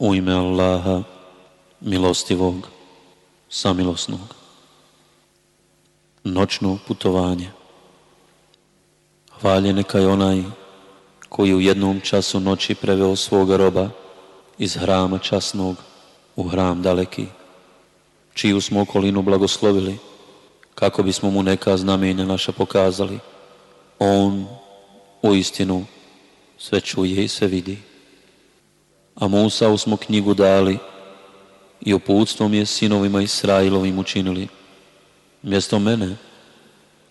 U ime Allaha, milostivog, samilosnog. Noćno putovanje. Hvalje neka je onaj koji u jednom času noći preveo svoga roba iz hrama časnog u hram daleki, čiju smo okolinu blagoslovili, kako bismo mu neka znamenja naša pokazali. On u istinu sve čuje i sve vidi a Musa smo knjigu dali i uputstvom je sinovima Israilovim učinili. Mjesto mene,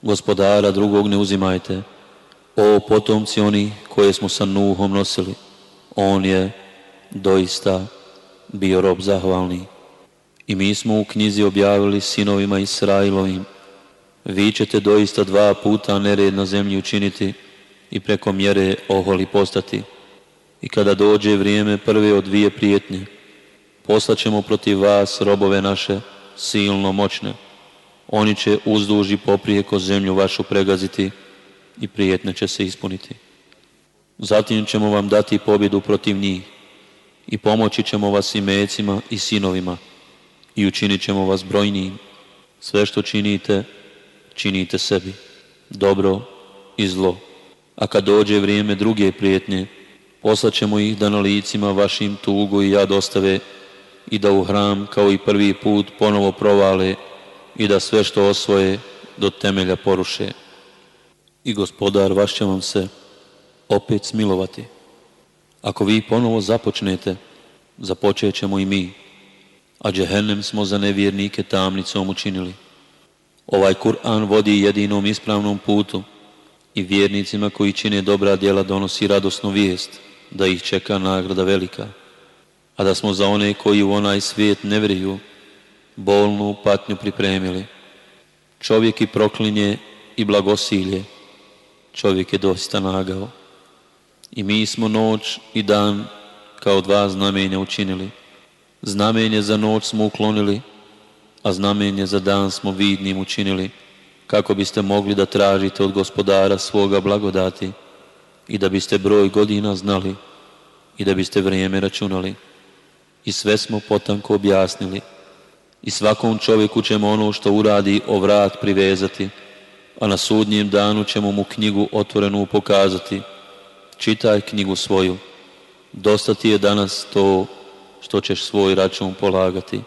gospodara drugog ne uzimajte, o potomci oni koje smo sa Nuhom nosili. On je doista bio rob zahvalni. I mi smo u knjizi objavili sinovima Israilovim, vi ćete doista dva puta nered na zemlji učiniti i preko mjere oholi postati i kada dođe vrijeme prve od dvije prijetnje, poslaćemo protiv vas robove naše silno moćne. Oni će uzduži poprijeko zemlju vašu pregaziti i prijetne će se ispuniti. Zatim ćemo vam dati pobjedu protiv njih i pomoći ćemo vas i mecima i sinovima i učinit ćemo vas brojnijim. Sve što činite, činite sebi, dobro i zlo. A kad dođe vrijeme druge prijetnje, ćemo ih da na licima vašim tugu i jad ostave i da u hram kao i prvi put ponovo provale i da sve što osvoje do temelja poruše. I gospodar vaš će vam se opet smilovati. Ako vi ponovo započnete, započet ćemo i mi, a džehennem smo za nevjernike tamnicom učinili. Ovaj Kur'an vodi jedinom ispravnom putu i vjernicima koji čine dobra djela donosi radosnu vijest – da ih čeka nagrada velika, a da smo za one koji u onaj svijet ne vriju bolnu patnju pripremili. Čovjek i proklinje i blagosilje, čovjek je dosta nagao. I mi smo noć i dan kao dva znamenja učinili. Znamenje za noć smo uklonili, a znamenje za dan smo vidnim učinili, kako biste mogli da tražite od gospodara svoga blagodati i da biste broj godina znali i da biste vrijeme računali i sve smo potanko objasnili i svakom čovjeku ćemo ono što uradi o vrat privezati, a na sudnjem danu ćemo mu knjigu otvorenu pokazati. Čitaj knjigu svoju, dosta ti je danas to što ćeš svoj račun polagati.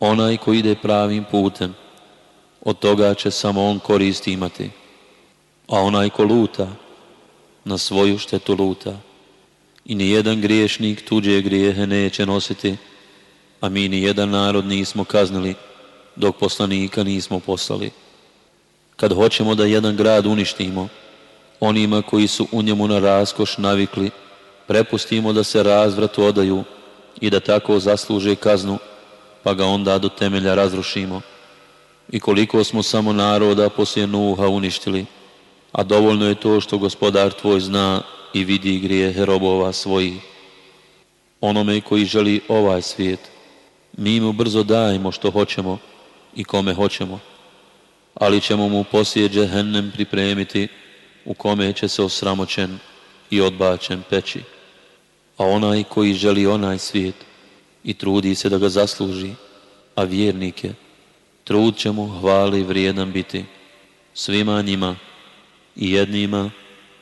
Onaj ko ide pravim putem, od toga će samo on koristi imati. A onaj ko luta, na svoju štetu luta. I nijedan griješnik tuđe grijehe neće nositi, a mi nijedan narod nismo kaznili, dok poslanika nismo poslali. Kad hoćemo da jedan grad uništimo, onima koji su u njemu na raskoš navikli, prepustimo da se razvratu odaju i da tako zasluže kaznu, pa ga onda do temelja razrušimo. I koliko smo samo naroda poslije Nuha uništili, a dovoljno je to što gospodar tvoj zna i vidi grijehe robova svojih. Onome koji želi ovaj svijet, mi mu brzo dajemo što hoćemo i kome hoćemo, ali ćemo mu poslije džehennem pripremiti u kome će se osramoćen i odbačen peći. A onaj koji želi onaj svijet i trudi se da ga zasluži, a vjernike, trud će mu hvali vrijedan biti svima njima i jednima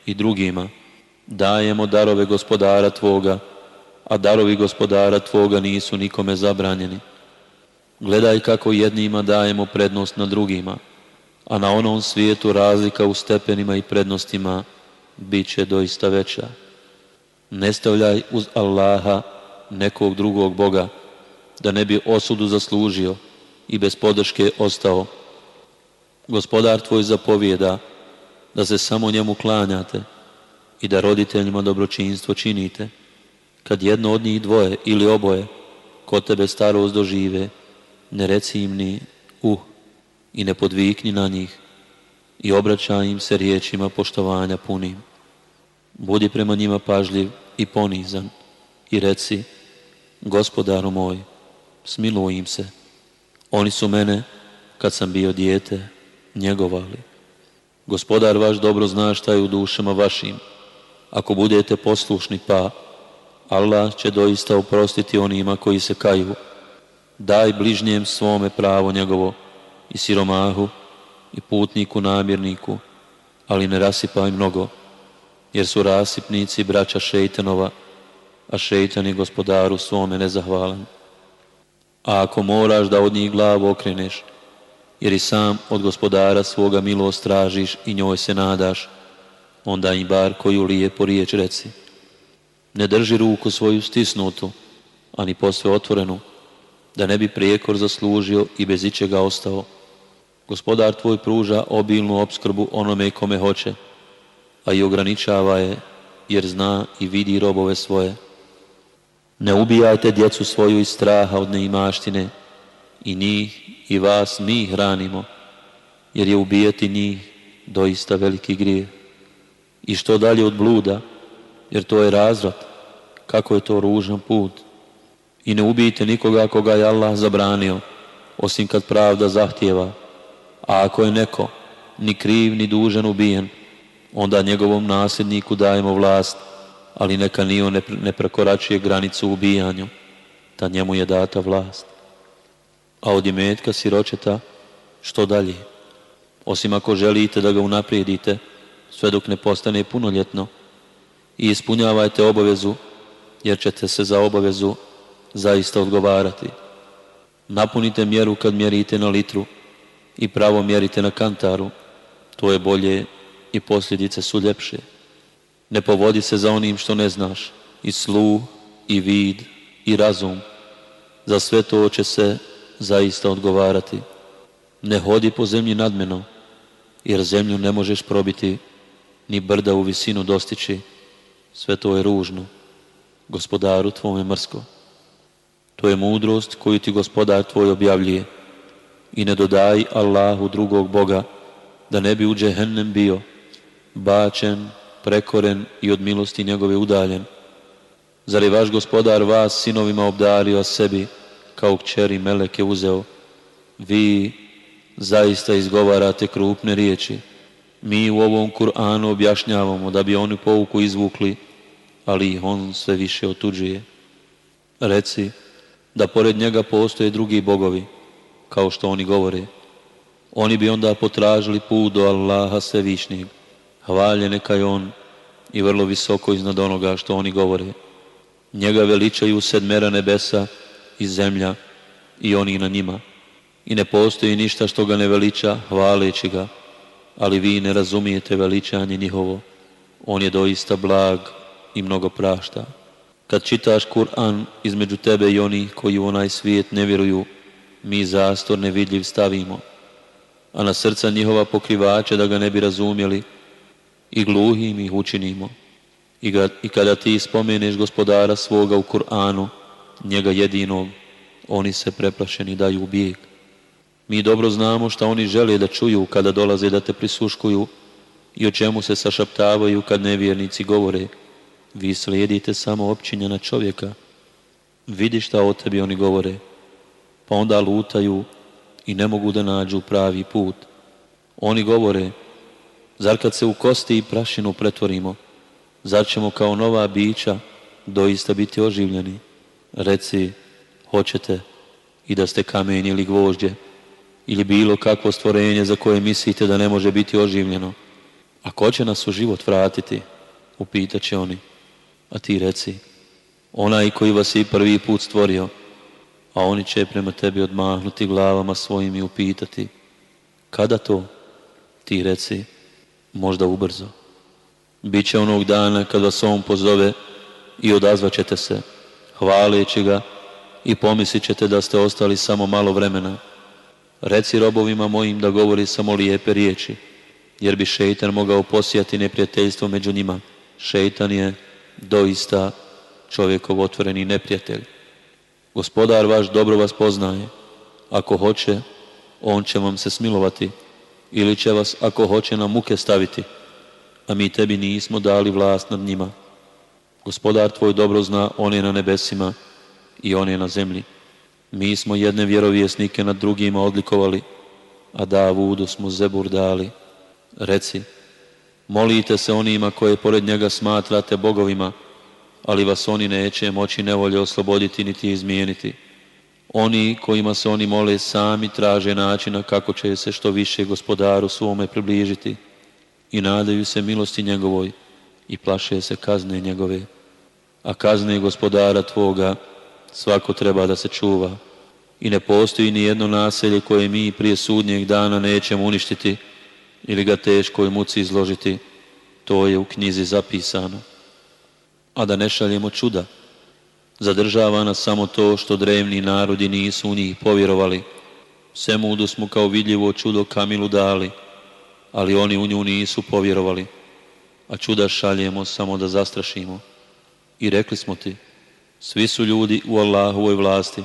i drugima. Dajemo darove gospodara Tvoga, a darovi gospodara Tvoga nisu nikome zabranjeni. Gledaj kako jednima dajemo prednost na drugima, a na onom svijetu razlika u stepenima i prednostima bit će doista veća. Ne stavljaj uz Allaha nekog drugog Boga, da ne bi osudu zaslužio i bez podrške ostao. Gospodar tvoj zapovijeda da se samo njemu klanjate i da roditeljima dobročinstvo činite, kad jedno od njih dvoje ili oboje kod tebe starost dožive, ne reci im ni uh i ne podvikni na njih i obraćaj im se riječima poštovanja punim. Budi prema njima pažljiv i ponizan i reci, gospodaru moj, smiluj im se. Oni su mene, kad sam bio dijete, njegovali Gospodar vaš dobro zna šta je u dušama vašim. Ako budete poslušni pa, Allah će doista oprostiti onima koji se kaju. Daj bližnjem svome pravo njegovo i siromahu i putniku namirniku, ali ne rasipaj mnogo, jer su rasipnici braća šeitanova, a šeitan je gospodaru svome nezahvalan. A ako moraš da od njih glavu okreneš, jer i sam od gospodara svoga milost tražiš i njoj se nadaš, onda im bar koju lijepo riječ reci. Ne drži ruku svoju stisnutu, ani posve otvorenu, da ne bi prijekor zaslužio i bez ičega ostao. Gospodar tvoj pruža obilnu obskrbu onome kome hoće, a i ograničava je, jer zna i vidi robove svoje. Ne ubijajte djecu svoju iz straha od neimaštine, i njih i vas mi hranimo, jer je ubijati njih doista veliki grijeh. I što dalje od bluda, jer to je razvrat, kako je to ružan put. I ne ubijte nikoga koga je Allah zabranio, osim kad pravda zahtjeva. A ako je neko ni kriv ni dužan ubijen, onda njegovom nasljedniku dajemo vlast, ali neka ni on ne prekoračuje granicu ubijanju, ta njemu je data vlast a od imetka siročeta što dalje, osim ako želite da ga unaprijedite, sve dok ne postane punoljetno, i ispunjavajte obavezu, jer ćete se za obavezu zaista odgovarati. Napunite mjeru kad mjerite na litru i pravo mjerite na kantaru, to je bolje i posljedice su ljepše. Ne povodi se za onim što ne znaš, i slu, i vid, i razum. Za sve to će se zaista odgovarati. Ne hodi po zemlji nadmeno, jer zemlju ne možeš probiti, ni brda u visinu dostići. Sve to je ružno, gospodaru tvome mrsko. To je mudrost koju ti gospodar tvoj objavljuje. I ne dodaj Allahu drugog Boga, da ne bi u džehennem bio, bačen, prekoren i od milosti njegove udaljen. Zar je vaš gospodar vas sinovima obdario sebi, kao kćeri Melek je uzeo. Vi zaista izgovarate krupne riječi. Mi u ovom Kur'anu objašnjavamo da bi oni pouku izvukli, ali ih on sve više otuđuje. Reci da pored njega postoje drugi bogovi, kao što oni govore. Oni bi onda potražili put do Allaha svevišnjeg. Hvalje neka je on i vrlo visoko iznad onoga što oni govore. Njega veličaju sedmera nebesa, i zemlja i oni na njima. I ne postoji ništa što ga ne veliča hvaleći ga, ali vi ne razumijete veličanje njihovo. On je doista blag i mnogo prašta. Kad čitaš Kur'an između tebe i oni koji u onaj svijet ne vjeruju, mi zastor nevidljiv stavimo, a na srca njihova pokrivače da ga ne bi razumjeli i gluhim ih učinimo. I, i kada ti spomeneš gospodara svoga u Kur'anu, njega jedinog, oni se preplašeni daju u bijeg. Mi dobro znamo šta oni žele da čuju kada dolaze da te prisuškuju i o čemu se sašaptavaju kad nevjernici govore. Vi slijedite samo na čovjeka. Vidi šta o tebi oni govore. Pa onda lutaju i ne mogu da nađu pravi put. Oni govore, zar kad se u kosti i prašinu pretvorimo, zar ćemo kao nova bića doista biti oživljeni? reci hoćete i da ste kamen ili gvožđe ili bilo kakvo stvorenje za koje mislite da ne može biti oživljeno. A ko će nas u život vratiti? Upitaće oni. A ti reci, onaj koji vas i prvi put stvorio, a oni će prema tebi odmahnuti glavama svojim i upitati. Kada to? Ti reci, možda ubrzo. Biće onog dana kad vas on pozove i odazvaćete se hvaleći ga i pomislit ćete da ste ostali samo malo vremena. Reci robovima mojim da govori samo lijepe riječi, jer bi šeitan mogao posijati neprijateljstvo među njima. Šeitan je doista čovjekov otvoreni neprijatelj. Gospodar vaš dobro vas poznaje. Ako hoće, on će vam se smilovati ili će vas, ako hoće, na muke staviti. A mi tebi nismo dali vlast nad njima. Gospodar tvoj dobro zna, on je na nebesima i on je na zemlji. Mi smo jedne vjerovjesnike nad drugima odlikovali, a Davudu smo zebur dali. Reci, molite se onima koje pored njega smatrate bogovima, ali vas oni neće moći nevolje osloboditi niti izmijeniti. Oni kojima se oni mole sami traže načina kako će se što više gospodaru svome približiti i nadaju se milosti njegovoj, i plaše se kazne njegove. A kazne gospodara tvoga svako treba da se čuva. I ne postoji ni jedno naselje koje mi prije sudnjeg dana nećemo uništiti ili ga teškoj muci izložiti. To je u knjizi zapisano. A da ne šaljemo čuda. Zadržava nas samo to što drevni narodi nisu u njih povjerovali. Semudu smo kao vidljivo čudo Kamilu dali, ali oni u nju nisu povjerovali a čuda šaljemo samo da zastrašimo. I rekli smo ti, svi su ljudi u Allahovoj vlasti,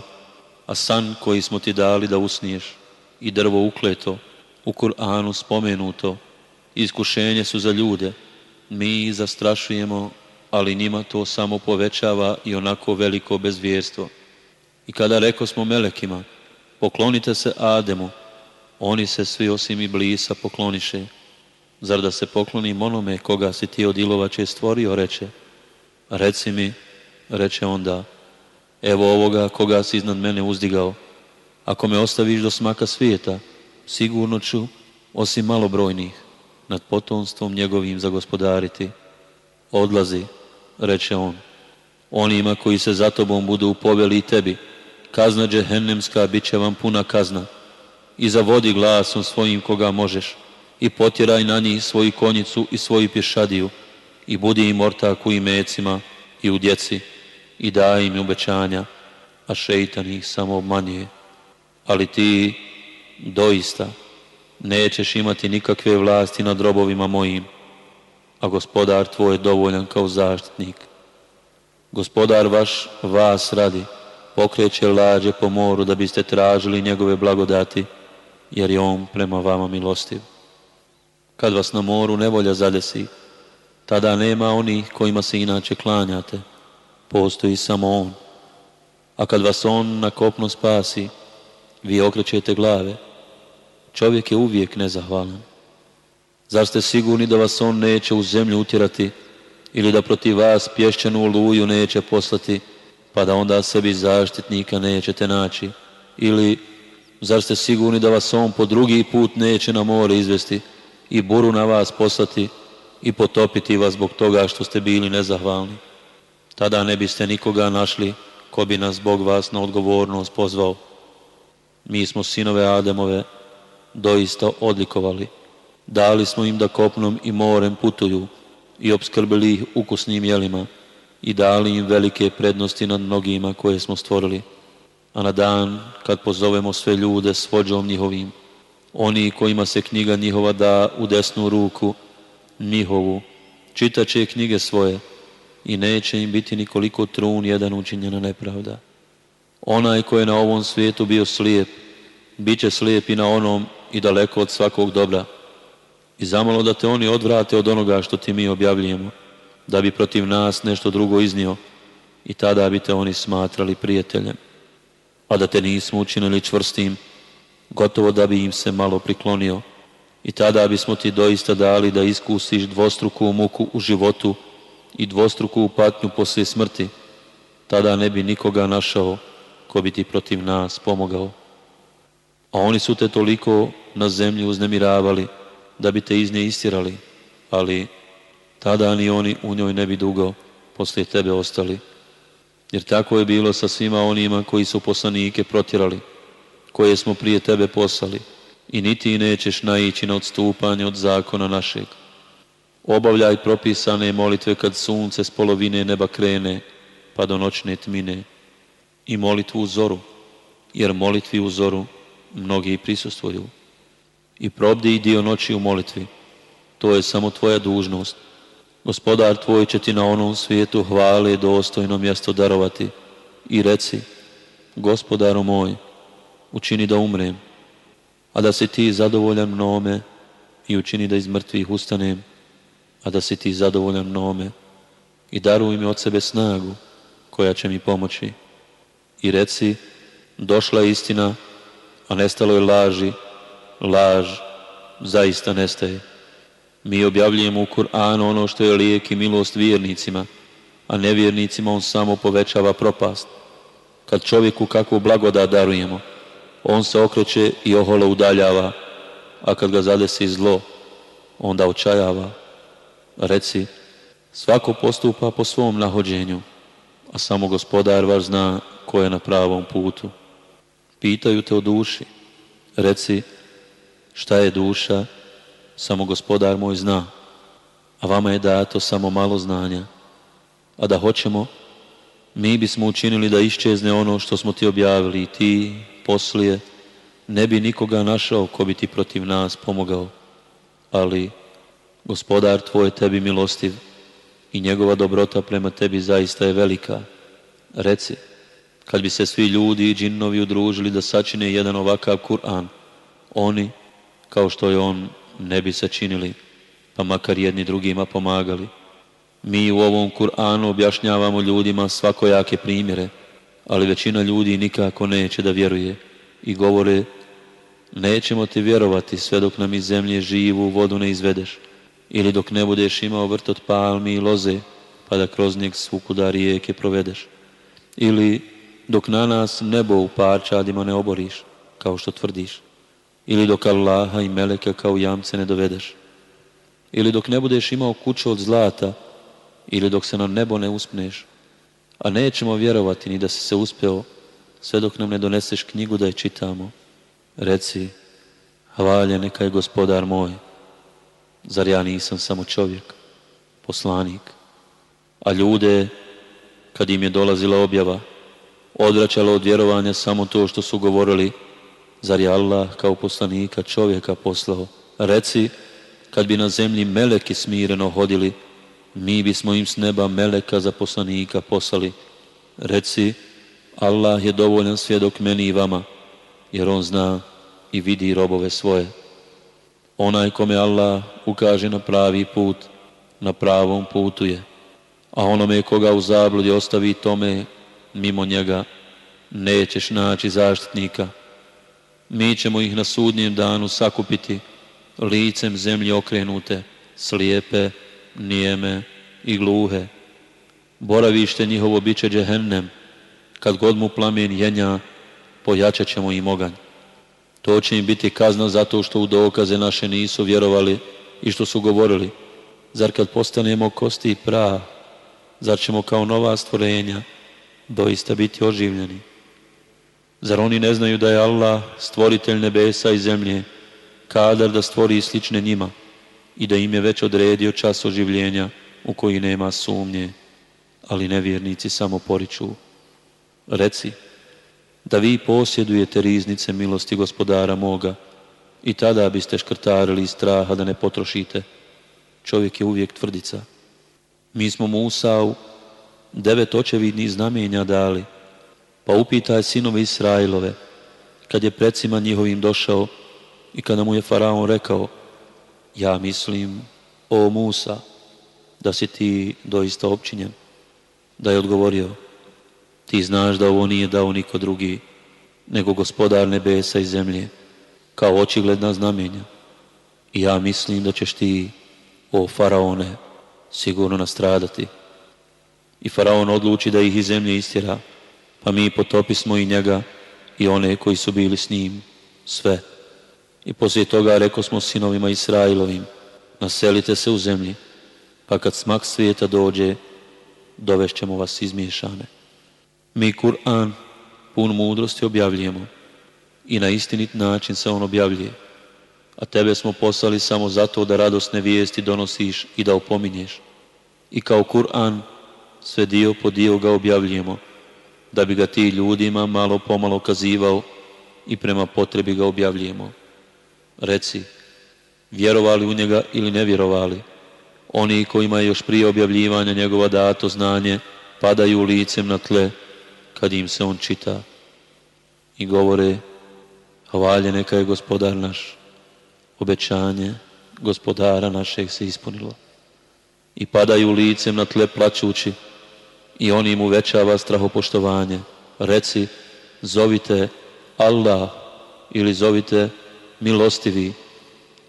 a san koji smo ti dali da usniješ i drvo ukleto, u Kur'anu spomenuto, iskušenje su za ljude, mi zastrašujemo, ali njima to samo povećava i onako veliko bezvjerstvo. I kada reko smo melekima, poklonite se Ademu, oni se svi osim i blisa pokloniše. Zar da se poklonim onome koga si ti od ilovače stvorio, reče. Reci mi, reče onda, evo ovoga koga si iznad mene uzdigao. Ako me ostaviš do smaka svijeta, sigurno ću, osim malobrojnih, nad potomstvom njegovim zagospodariti. Odlazi, reče on, onima koji se za tobom budu upoveli i tebi. Kazna džehennemska bit će vam puna kazna. I zavodi glasom svojim koga možeš i potjeraj na njih svoju konjicu i svoju pješadiju i budi im ortak u imecima i u djeci i daj im obećanja, a šeitan ih samo obmanjuje. Ali ti doista nećeš imati nikakve vlasti nad robovima mojim, a gospodar tvoj je dovoljan kao zaštitnik. Gospodar vaš vas radi, pokreće lađe po moru da biste tražili njegove blagodati, jer je on prema vama milostiv kad vas na moru nevolja zadesi, tada nema onih kojima se inače klanjate, postoji samo on. A kad vas on na kopno spasi, vi okrećete glave. Čovjek je uvijek nezahvalan. Zar ste sigurni da vas on neće u zemlju utjerati ili da protiv vas pješćenu oluju neće poslati, pa da onda sebi zaštitnika nećete naći? Ili zar ste sigurni da vas on po drugi put neće na more izvesti, i buru na vas poslati i potopiti vas zbog toga što ste bili nezahvalni. Tada ne biste nikoga našli ko bi nas zbog vas na odgovornost pozvao. Mi smo sinove Ademove doista odlikovali. Dali smo im da kopnom i morem putuju i obskrbili ih ukusnim jelima i dali im velike prednosti nad mnogima koje smo stvorili. A na dan kad pozovemo sve ljude s vođom njihovim, oni kojima se knjiga njihova da u desnu ruku njihovu, će knjige svoje i neće im biti nikoliko trun jedan učinjena nepravda. Onaj koji je na ovom svijetu bio slijep, bit će slijep i na onom i daleko od svakog dobra. I zamalo da te oni odvrate od onoga što ti mi objavljujemo, da bi protiv nas nešto drugo iznio i tada bi te oni smatrali prijateljem. A da te nismo učinili čvrstim, gotovo da bi im se malo priklonio i tada bismo ti doista dali da iskusiš dvostruku muku u životu i dvostruku patnju poslije smrti. Tada ne bi nikoga našao ko bi ti protiv nas pomogao. A oni su te toliko na zemlji uznemiravali da bi te iz nje istirali, ali tada ni oni u njoj ne bi dugo poslije tebe ostali. Jer tako je bilo sa svima onima koji su poslanike protirali koje smo prije tebe poslali i niti nećeš naići na odstupanje od zakona našeg. Obavljaj propisane molitve kad sunce s polovine neba krene pa do noćne tmine i molitvu u zoru, jer molitvi u zoru mnogi prisustvuju. I probdi i dio noći u molitvi, to je samo tvoja dužnost. Gospodar tvoj će ti na onom svijetu hvale dostojno mjesto darovati i reci, gospodaru moj, učini da umrem, a da si ti zadovoljan nome i učini da iz mrtvih ustanem, a da si ti zadovoljan nome i daruj mi od sebe snagu koja će mi pomoći. I reci, došla je istina, a nestalo je laži, laž zaista nestaje. Mi objavljujemo u Kur'anu ono što je lijek i milost vjernicima, a nevjernicima on samo povećava propast. Kad čovjeku kakvu blagoda darujemo, on se okreće i oholo udaljava, a kad ga zadesi zlo, onda očajava. Reci, svako postupa po svom nahođenju, a samo gospodar vaš zna ko je na pravom putu. Pitaju te o duši. Reci, šta je duša, samo gospodar moj zna, a vama je dato samo malo znanja. A da hoćemo, mi bismo učinili da iščezne ono što smo ti objavili, ti poslije ne bi nikoga našao ko bi ti protiv nas pomogao, ali gospodar tvoj tebi milostiv i njegova dobrota prema tebi zaista je velika. Reci, kad bi se svi ljudi i džinnovi udružili da sačine jedan ovakav Kur'an, oni, kao što je on, ne bi sačinili, pa makar jedni drugima pomagali. Mi u ovom Kur'anu objašnjavamo ljudima svakojake primjere, ali većina ljudi nikako neće da vjeruje i govore nećemo ti vjerovati sve dok nam iz zemlje živu vodu ne izvedeš ili dok ne budeš imao vrt od palmi i loze pa da kroz njeg svukuda rijeke provedeš ili dok na nas nebo u parčadima ne oboriš kao što tvrdiš ili dok Allaha i Meleka kao jamce ne dovedeš ili dok ne budeš imao kuću od zlata ili dok se na nebo ne uspneš a nećemo vjerovati ni da si se uspeo sve dok nam ne doneseš knjigu da je čitamo. Reci, hvalje neka je gospodar moj, zar ja nisam samo čovjek, poslanik, a ljude, kad im je dolazila objava, odračalo od vjerovanja samo to što su govorili, zar je Allah kao poslanika čovjeka poslao? Reci, kad bi na zemlji meleki smireno hodili, mi bismo im s neba meleka za poslanika poslali. Reci, Allah je dovoljan svjedok meni i vama, jer on zna i vidi robove svoje. Onaj kome Allah ukaže na pravi put, na pravom putu je. A onome koga u zabludi ostavi tome, mimo njega, nećeš naći zaštitnika. Mi ćemo ih na sudnjem danu sakupiti, licem zemlje okrenute, slijepe, nijeme i gluhe. Boravište njihovo bit će džehennem, kad god mu plamen jenja, pojačat ćemo im oganj. To će im biti kazna zato što u dokaze naše nisu vjerovali i što su govorili. Zar kad postanemo kosti i praha, zar ćemo kao nova stvorenja doista biti oživljeni? Zar oni ne znaju da je Allah stvoritelj nebesa i zemlje, kadar da stvori slične njima? i da im je već odredio čas oživljenja u koji nema sumnje, ali nevjernici samo poriču. Reci da vi posjedujete riznice milosti gospodara moga i tada biste škrtarili iz straha da ne potrošite. Čovjek je uvijek tvrdica. Mi smo Musau devet očevidnih znamenja dali, pa upitaj sinove Israilove, kad je precima njihovim došao i kada mu je Faraon rekao, ja mislim, o Musa, da si ti doista općinjen. Da je odgovorio, ti znaš da ovo nije dao niko drugi, nego gospodar nebesa i zemlje, kao očigledna znamenja. I ja mislim da ćeš ti, o faraone, sigurno nastradati. I faraon odluči da ih iz zemlje istjera, pa mi potopismo i njega i one koji su bili s njim, sve. I poslije toga rekao smo sinovima Israilovim, naselite se u zemlji, pa kad smak svijeta dođe, dovešćemo vas izmiješane. Mi Kur'an pun mudrosti objavljujemo i na istinit način se on objavljuje, a tebe smo poslali samo zato da radosne vijesti donosiš i da opominješ. I kao Kur'an sve dio po dio ga objavljujemo, da bi ga ti ljudima malo pomalo kazivao i prema potrebi ga objavljujemo. Reci, vjerovali u njega ili ne vjerovali. Oni kojima je još prije objavljivanja njegova dato znanje, padaju licem na tle kad im se on čita i govore hvalje neka je gospodar naš. Obećanje gospodara našeg se ispunilo. I padaju licem na tle plaćući i on im uvećava strahopoštovanje. Reci, zovite Allah ili zovite milostivi,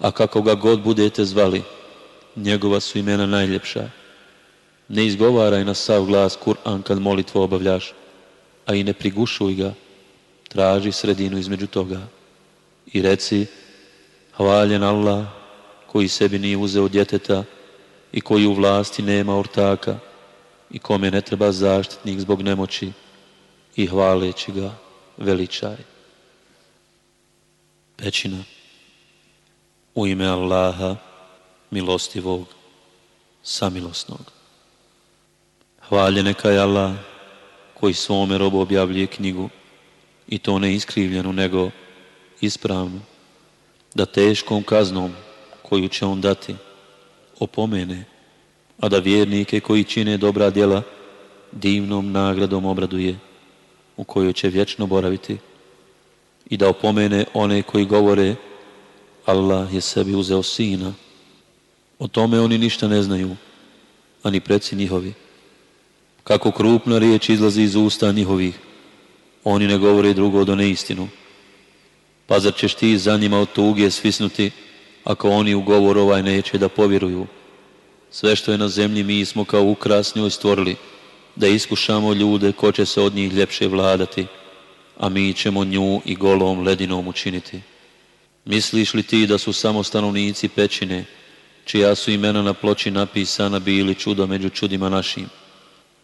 a kako ga god budete zvali, njegova su imena najljepša. Ne izgovaraj na sav glas Kur'an kad molitvo obavljaš, a i ne prigušuj ga, traži sredinu između toga. I reci, hvaljen Allah koji sebi nije uzeo djeteta i koji u vlasti nema ortaka i kome ne treba zaštitnik zbog nemoći i hvaleći ga veličaj pećina u ime Allaha milostivog samilosnog hvalje neka je Allah koji svome robu objavljuje knjigu i to ne iskrivljenu nego ispravnu da teškom kaznom koju će on dati opomene a da vjernike koji čine dobra djela divnom nagradom obraduje u kojoj će vječno boraviti i da opomene one koji govore Allah je sebi uzeo sina. O tome oni ništa ne znaju, ani preci njihovi. Kako krupna riječ izlazi iz usta njihovih, oni ne govore drugo do neistinu. Pa zar ćeš ti za njima od tuge svisnuti, ako oni u govor ovaj neće da povjeruju? Sve što je na zemlji mi smo kao ukrasnjoj stvorili, da iskušamo ljude ko će se od njih ljepše vladati a mi ćemo nju i golom ledinom učiniti. Misliš li ti da su samo stanovnici pećine, čija su imena na ploči napisana bili čudo među čudima našim?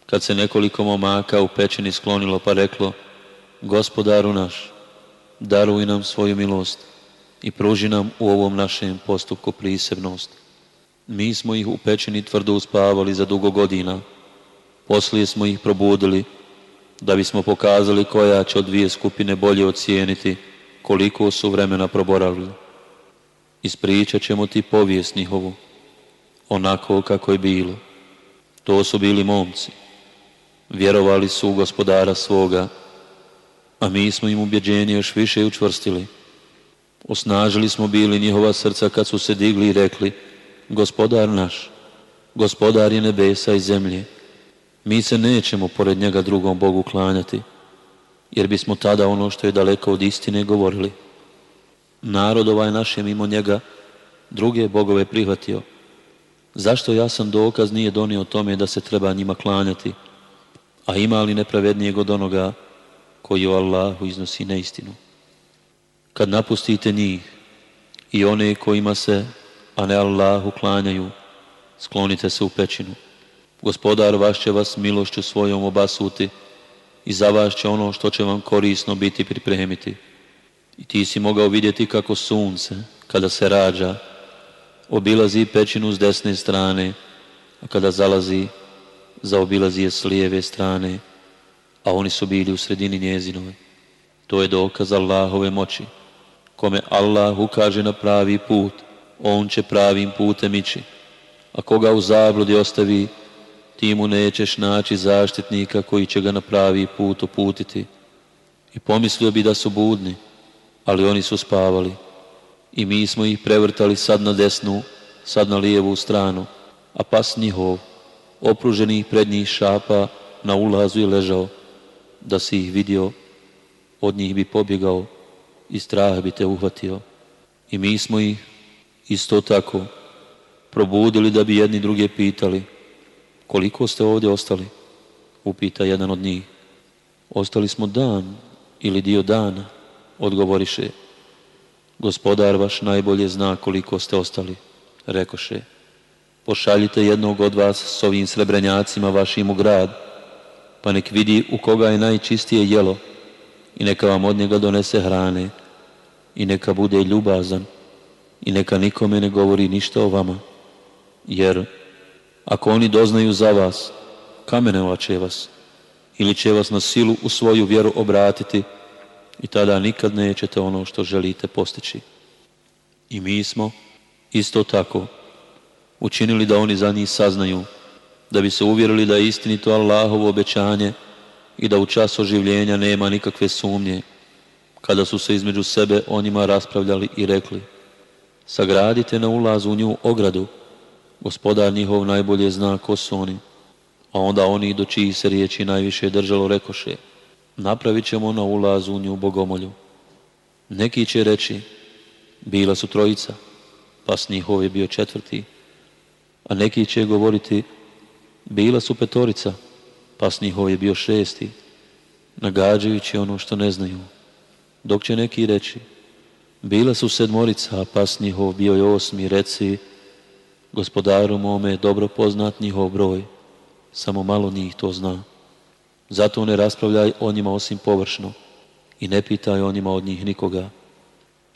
Kad se nekoliko momaka u pećini sklonilo pa reklo, gospodaru naš, daruj nam svoju milost i pruži nam u ovom našem postupku prisebnost. Mi smo ih u pećini tvrdo uspavali za dugo godina, poslije smo ih probudili da bismo pokazali koja će od dvije skupine bolje ocijeniti koliko su vremena proboravili. Ispričat ćemo ti povijest njihovu, onako kako je bilo. To su bili momci. Vjerovali su u gospodara svoga, a mi smo im ubjeđenje još više učvrstili. Osnažili smo bili njihova srca kad su se digli i rekli Gospodar naš, gospodar je nebesa i zemlje, mi se nećemo pored njega drugom Bogu klanjati, jer bismo tada ono što je daleko od istine govorili. Narod ovaj naš je mimo njega druge bogove prihvatio. Zašto sam dokaz nije donio o tome da se treba njima klanjati, a ima li nepravednijeg od onoga koji o Allahu iznosi neistinu? Kad napustite njih i one kojima se, a ne Allahu, klanjaju, sklonite se u pećinu. Gospodar vaš će vas milošću svojom obasuti i za vas će ono što će vam korisno biti pripremiti. I ti si mogao vidjeti kako sunce, kada se rađa, obilazi pećinu s desne strane, a kada zalazi, zaobilazi je s lijeve strane, a oni su bili u sredini njezinove. To je dokaz Allahove moći. Kome Allah ukaže na pravi put, on će pravim putem ići, a koga u zabludi ostavi, ti mu nećeš naći zaštitnika koji će ga na pravi put uputiti. I pomislio bi da su budni, ali oni su spavali. I mi smo ih prevrtali sad na desnu, sad na lijevu stranu, a pas njihov, opruženih njih šapa, na ulazu je ležao. Da si ih vidio, od njih bi pobjegao i straha bi te uhvatio. I mi smo ih isto tako probudili da bi jedni druge pitali koliko ste ovdje ostali? Upita jedan od njih. Ostali smo dan ili dio dana, odgovoriše. Gospodar vaš najbolje zna koliko ste ostali, rekoše. Pošaljite jednog od vas s ovim srebrenjacima vašim u grad, pa nek vidi u koga je najčistije jelo i neka vam od njega donese hrane i neka bude ljubazan i neka nikome ne govori ništa o vama, jer ako oni doznaju za vas, kamenova će vas ili će vas na silu u svoju vjeru obratiti i tada nikad nećete ono što želite postići. I mi smo isto tako učinili da oni za njih saznaju, da bi se uvjerili da je istinito Allahovo obećanje i da u čas oživljenja nema nikakve sumnje, kada su se između sebe o njima raspravljali i rekli, sagradite na ulazu u nju ogradu, Gospodar njihov najbolje zna ko su oni, a onda oni do čiji se riječi najviše držalo rekoše, napravit ćemo na ulaz u nju bogomolju. Neki će reći, bila su trojica, pa s njihov ovaj je bio četvrti, a neki će govoriti, bila su petorica, pa s njihov ovaj je bio šesti, nagađajući ono što ne znaju, dok će neki reći, bila su sedmorica, pa s njihov ovaj bio je osmi, reci, Gospodaru mome je dobro poznat njihov broj, samo malo njih to zna. Zato ne raspravljaj o njima osim površno i ne pitaj o njima od njih nikoga.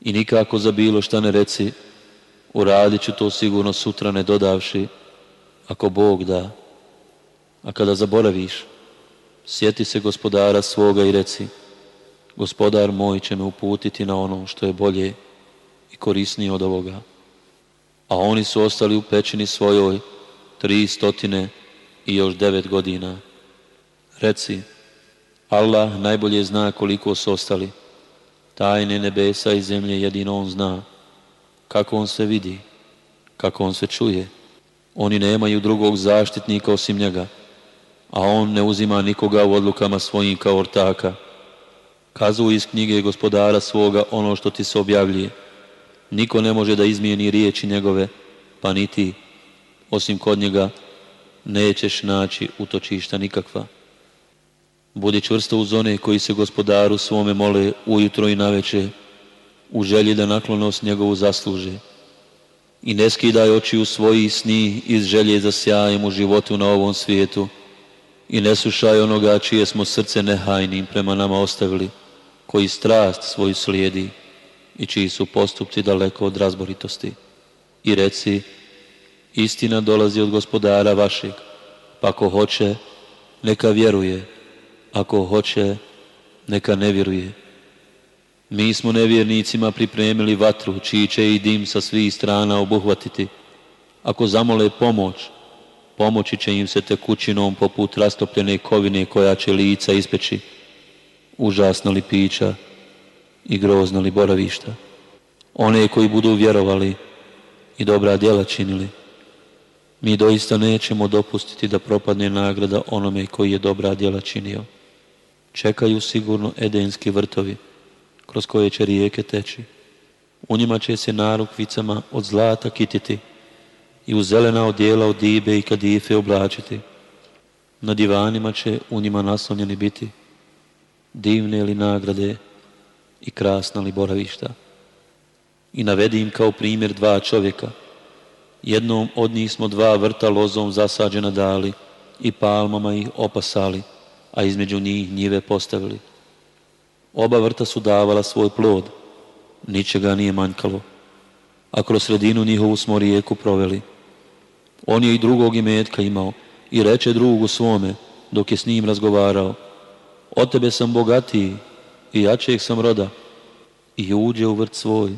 I nikako za bilo šta ne reci, uradit ću to sigurno sutra ne dodavši, ako Bog da. A kada zaboraviš, sjeti se gospodara svoga i reci, gospodar moj će me uputiti na ono što je bolje i korisnije od ovoga a oni su ostali u pećini svojoj tri stotine i još devet godina. Reci, Allah najbolje zna koliko su ostali. Tajne nebesa i zemlje jedino On zna. Kako On se vidi, kako On se čuje. Oni nemaju drugog zaštitnika osim njega, a On ne uzima nikoga u odlukama svojim kao ortaka. Kazu iz knjige gospodara svoga ono što ti se objavljuje Niko ne može da izmijeni riječi njegove, pa niti, osim kod njega, nećeš naći utočišta nikakva. Budi čvrsto uz one koji se gospodaru svome mole ujutro i naveče, u želji da naklonost njegovu zasluže. I ne skidaj oči u svoji sni iz želje za sjajem u životu na ovom svijetu. I ne slušaj onoga čije smo srce nehajnim prema nama ostavili, koji strast svoju slijedi i čiji su postupci daleko od razboritosti. I reci, istina dolazi od gospodara vašeg, pa ako hoće, neka vjeruje, ako hoće, neka ne vjeruje. Mi smo nevjernicima pripremili vatru, čiji će i dim sa svih strana obuhvatiti. Ako zamole pomoć, pomoći će im se tekućinom poput rastopljene kovine koja će lica ispeći. Užasna li pića, i grozno li boravišta. One koji budu vjerovali i dobra djela činili, mi doista nećemo dopustiti da propadne nagrada onome koji je dobra djela činio. Čekaju sigurno edenski vrtovi, kroz koje će rijeke teći. U njima će se narukvicama od zlata kititi i u zelena odjela od dibe i kadife oblačiti. Na divanima će u njima naslonjeni biti. Divne li nagrade i krasna li boravišta. I navedi im kao primjer dva čovjeka. Jednom od njih smo dva vrta lozom zasađena dali i palmama ih opasali, a između njih njive postavili. Oba vrta su davala svoj plod, ničega nije manjkalo, a kroz sredinu njihovu smo rijeku proveli. On je i drugog imetka imao i reče drugu svome, dok je s njim razgovarao, o tebe sam bogatiji, i jačeg sam roda i uđe u vrt svoj,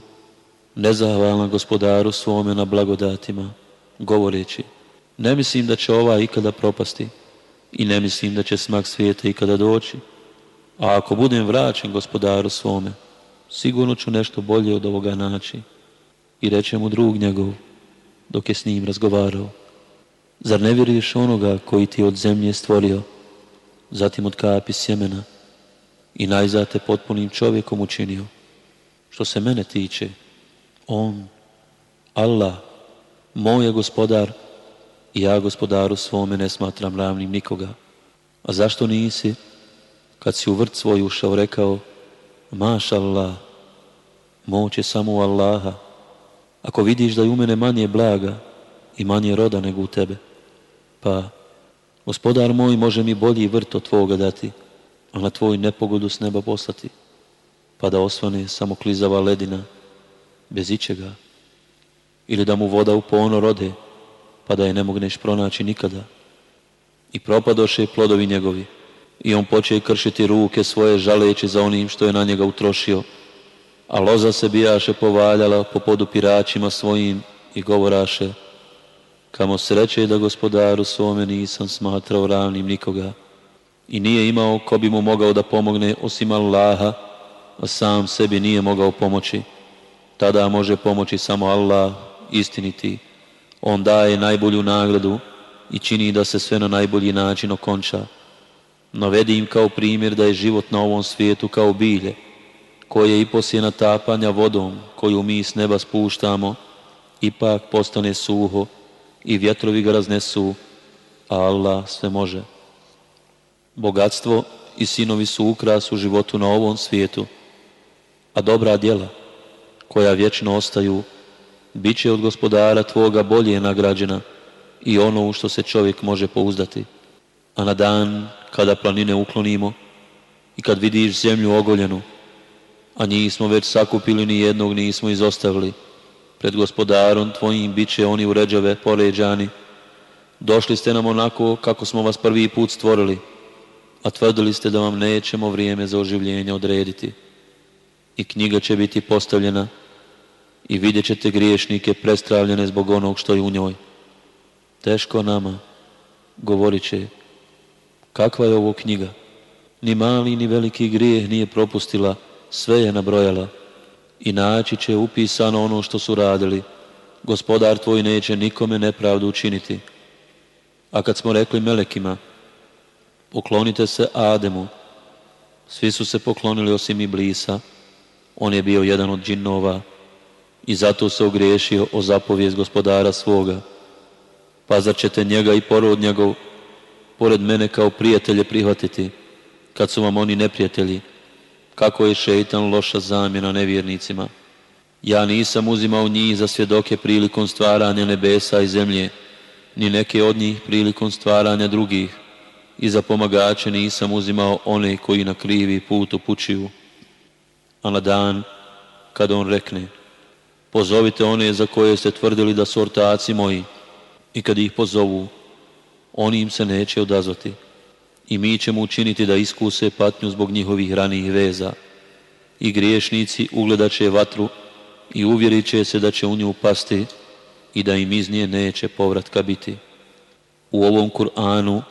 nezahvalan gospodaru svome na blagodatima, govoreći, ne mislim da će ova ikada propasti i ne mislim da će smak svijeta ikada doći, a ako budem vraćen gospodaru svome, sigurno ću nešto bolje od ovoga naći i reće mu drug njegov, dok je s njim razgovarao. Zar ne vjeruješ onoga koji ti od zemlje stvorio, zatim od kapi sjemena, i najzate potpunim čovjekom učinio. Što se mene tiče, on, Allah, moj je gospodar i ja gospodaru svome ne smatram ravnim nikoga. A zašto nisi, kad si u vrt svoj ušao, rekao, maš Allah, moć je samo u Allaha. Ako vidiš da je u mene manje blaga i manje roda nego u tebe, pa gospodar moj može mi bolji vrt od tvoga dati, a na tvoju nepogodu s neba poslati, pa da osvane samo klizava ledina, bez ičega, ili da mu voda u ponor rode, pa da je ne mogneš pronaći nikada. I propadoše plodovi njegovi, i on poče kršiti ruke svoje žaleći za onim što je na njega utrošio, a loza se bijaše povaljala po podupiračima svojim i govoraše, kamo sreće da gospodaru svome nisam smatrao ravnim nikoga, i nije imao ko bi mu mogao da pomogne osim Allaha, a sam sebi nije mogao pomoći. Tada može pomoći samo Allah, istiniti. On daje najbolju nagradu i čini da se sve na najbolji način okonča. Navedi im kao primjer da je život na ovom svijetu kao bilje, koje i poslije natapanja vodom koju mi s neba spuštamo, ipak postane suho i vjetrovi ga raznesu, a Allah sve može. Bogatstvo i sinovi su ukras u životu na ovom svijetu, a dobra djela koja vječno ostaju bit će od gospodara tvoga bolje nagrađena i ono u što se čovjek može pouzdati. A na dan kada planine uklonimo i kad vidiš zemlju ogoljenu, a njih smo već sakupili, ni jednog nismo izostavili, pred gospodarom tvojim bit će oni uređave poređani. Došli ste nam onako kako smo vas prvi put stvorili, a tvrdili ste da vam nećemo vrijeme za oživljenje odrediti. I knjiga će biti postavljena i vidjet ćete griješnike prestravljene zbog onog što je u njoj. Teško nama, govorit će, kakva je ovo knjiga? Ni mali ni veliki grijeh nije propustila, sve je nabrojala. I naći će upisano ono što su radili. Gospodar tvoj neće nikome nepravdu učiniti. A kad smo rekli melekima, Poklonite se Ademu. Svi su se poklonili osim Iblisa. On je bio jedan od džinova i zato se ogriješio o zapovijest gospodara svoga. Pa zar ćete njega i porod njegov pored mene kao prijatelje prihvatiti, kad su vam oni neprijatelji? Kako je šeitan loša zamjena nevjernicima? Ja nisam uzimao njih za svjedoke prilikom stvaranja nebesa i zemlje, ni neke od njih prilikom stvaranja drugih i za pomagače nisam uzimao one koji na krivi put upućuju. A na dan kad on rekne, pozovite one za koje ste tvrdili da su ortaci moji i kad ih pozovu, oni im se neće odazvati i mi ćemo učiniti da iskuse patnju zbog njihovih ranijih veza i griješnici ugledat će vatru i uvjerit će se da će u nju pasti i da im iz nje neće povratka biti. U ovom Kur'anu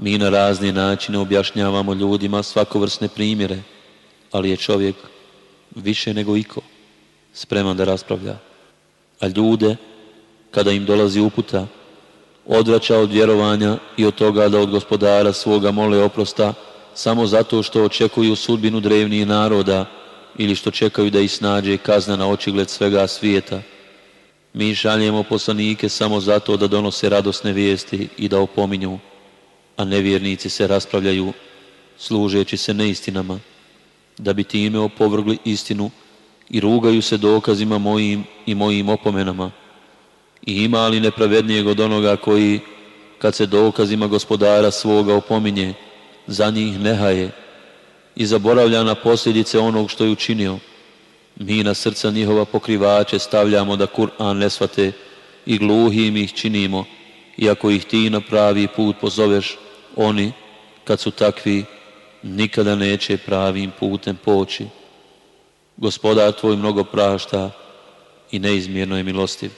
mi na razne načine objašnjavamo ljudima svakovrsne primjere, ali je čovjek više nego iko spreman da raspravlja. A ljude, kada im dolazi uputa, odvraća od vjerovanja i od toga da od gospodara svoga mole oprosta samo zato što očekuju sudbinu drevnijih naroda ili što čekaju da ih snađe kazna na očigled svega svijeta. Mi šaljemo poslanike samo zato da donose radosne vijesti i da opominju a nevjernici se raspravljaju služeći se neistinama, da bi time opovrgli istinu i rugaju se dokazima mojim i mojim opomenama. I ima li nepravednijeg od onoga koji, kad se dokazima gospodara svoga opominje, za njih nehaje i zaboravlja na posljedice onog što je učinio. Mi na srca njihova pokrivače stavljamo da Kur'an ne svate i gluhim ih činimo, iako ih ti na pravi put pozoveš, oni, kad su takvi, nikada neće pravim putem poći. Gospodar tvoj mnogo prašta i neizmjerno je milostiv.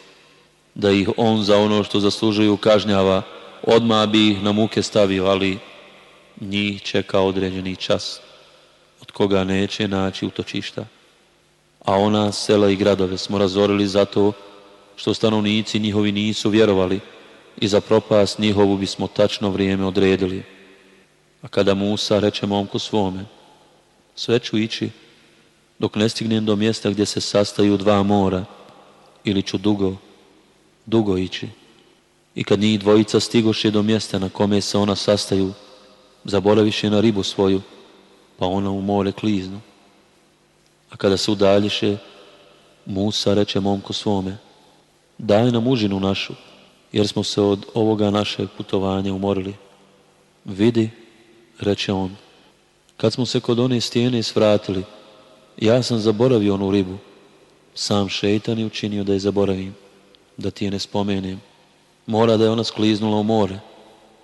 Da ih on za ono što zaslužuju kažnjava, odmah bi ih na muke stavio, ali njih čeka određeni čas, od koga neće naći utočišta. A ona sela i gradove smo razorili zato što stanovnici njihovi nisu vjerovali, i za propast njihovu bismo tačno vrijeme odredili. A kada Musa reče momku svome, sve ću ići dok ne stignem do mjesta gdje se sastaju dva mora ili ću dugo, dugo ići. I kad njih dvojica stigoše do mjesta na kome se ona sastaju, zaboraviše na ribu svoju, pa ona u more kliznu. A kada se udaljiše, Musa reče momku svome, daj nam užinu našu, jer smo se od ovoga naše putovanja umorili. Vidi, reče on, kad smo se kod one stijene svratili, ja sam zaboravio onu ribu. Sam šeitan je učinio da je zaboravim, da ti je ne spomenem. Mora da je ona skliznula u more,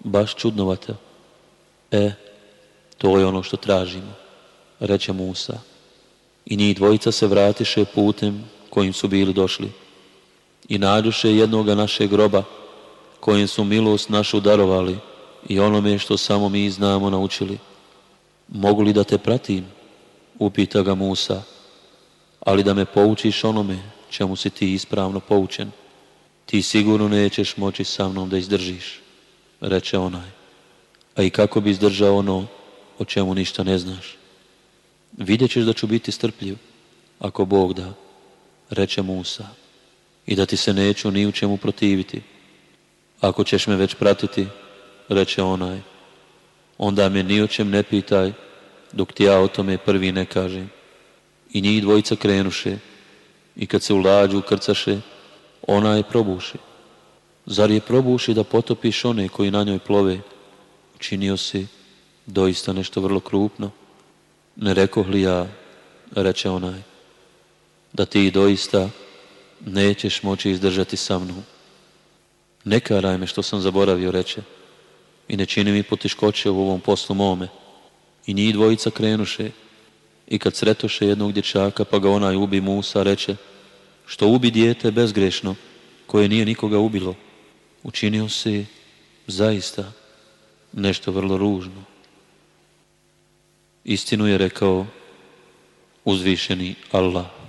baš čudnovata. E, to je ono što tražimo, reče Musa. I njih dvojica se vratiše putem kojim su bili došli. I nađuše jednoga našeg groba, kojim su milost našu darovali i onome što samo mi znamo naučili. Mogu li da te pratim? Upita ga Musa. Ali da me poučiš onome čemu si ti ispravno poučen. Ti sigurno nećeš moći sa mnom da izdržiš, reče onaj. A i kako bi izdržao ono o čemu ništa ne znaš? Vidjet ćeš da ću biti strpljiv, ako Bog da, reče Musa. I da ti se neću ni u čemu protiviti ako ćeš me već pratiti, reče onaj, onda me ni o čem ne pitaj, dok ti ja o tome prvi ne kažem. I njih dvojica krenuše, i kad se u lađu krcaše, ona je probuši. Zar je probuši da potopiš one koji na njoj plove? Činio si doista nešto vrlo krupno. Ne rekoh li ja, reče onaj, da ti doista nećeš moći izdržati sa mnom. Ne karaj me što sam zaboravio, reče. I ne čini mi poteškoće u ovom poslu mome. I njih dvojica krenuše. I kad sretoše jednog dječaka, pa ga onaj ubi Musa, reče, što ubi dijete bezgrešno, koje nije nikoga ubilo. Učinio si zaista nešto vrlo ružno. Istinu je rekao uzvišeni Allah.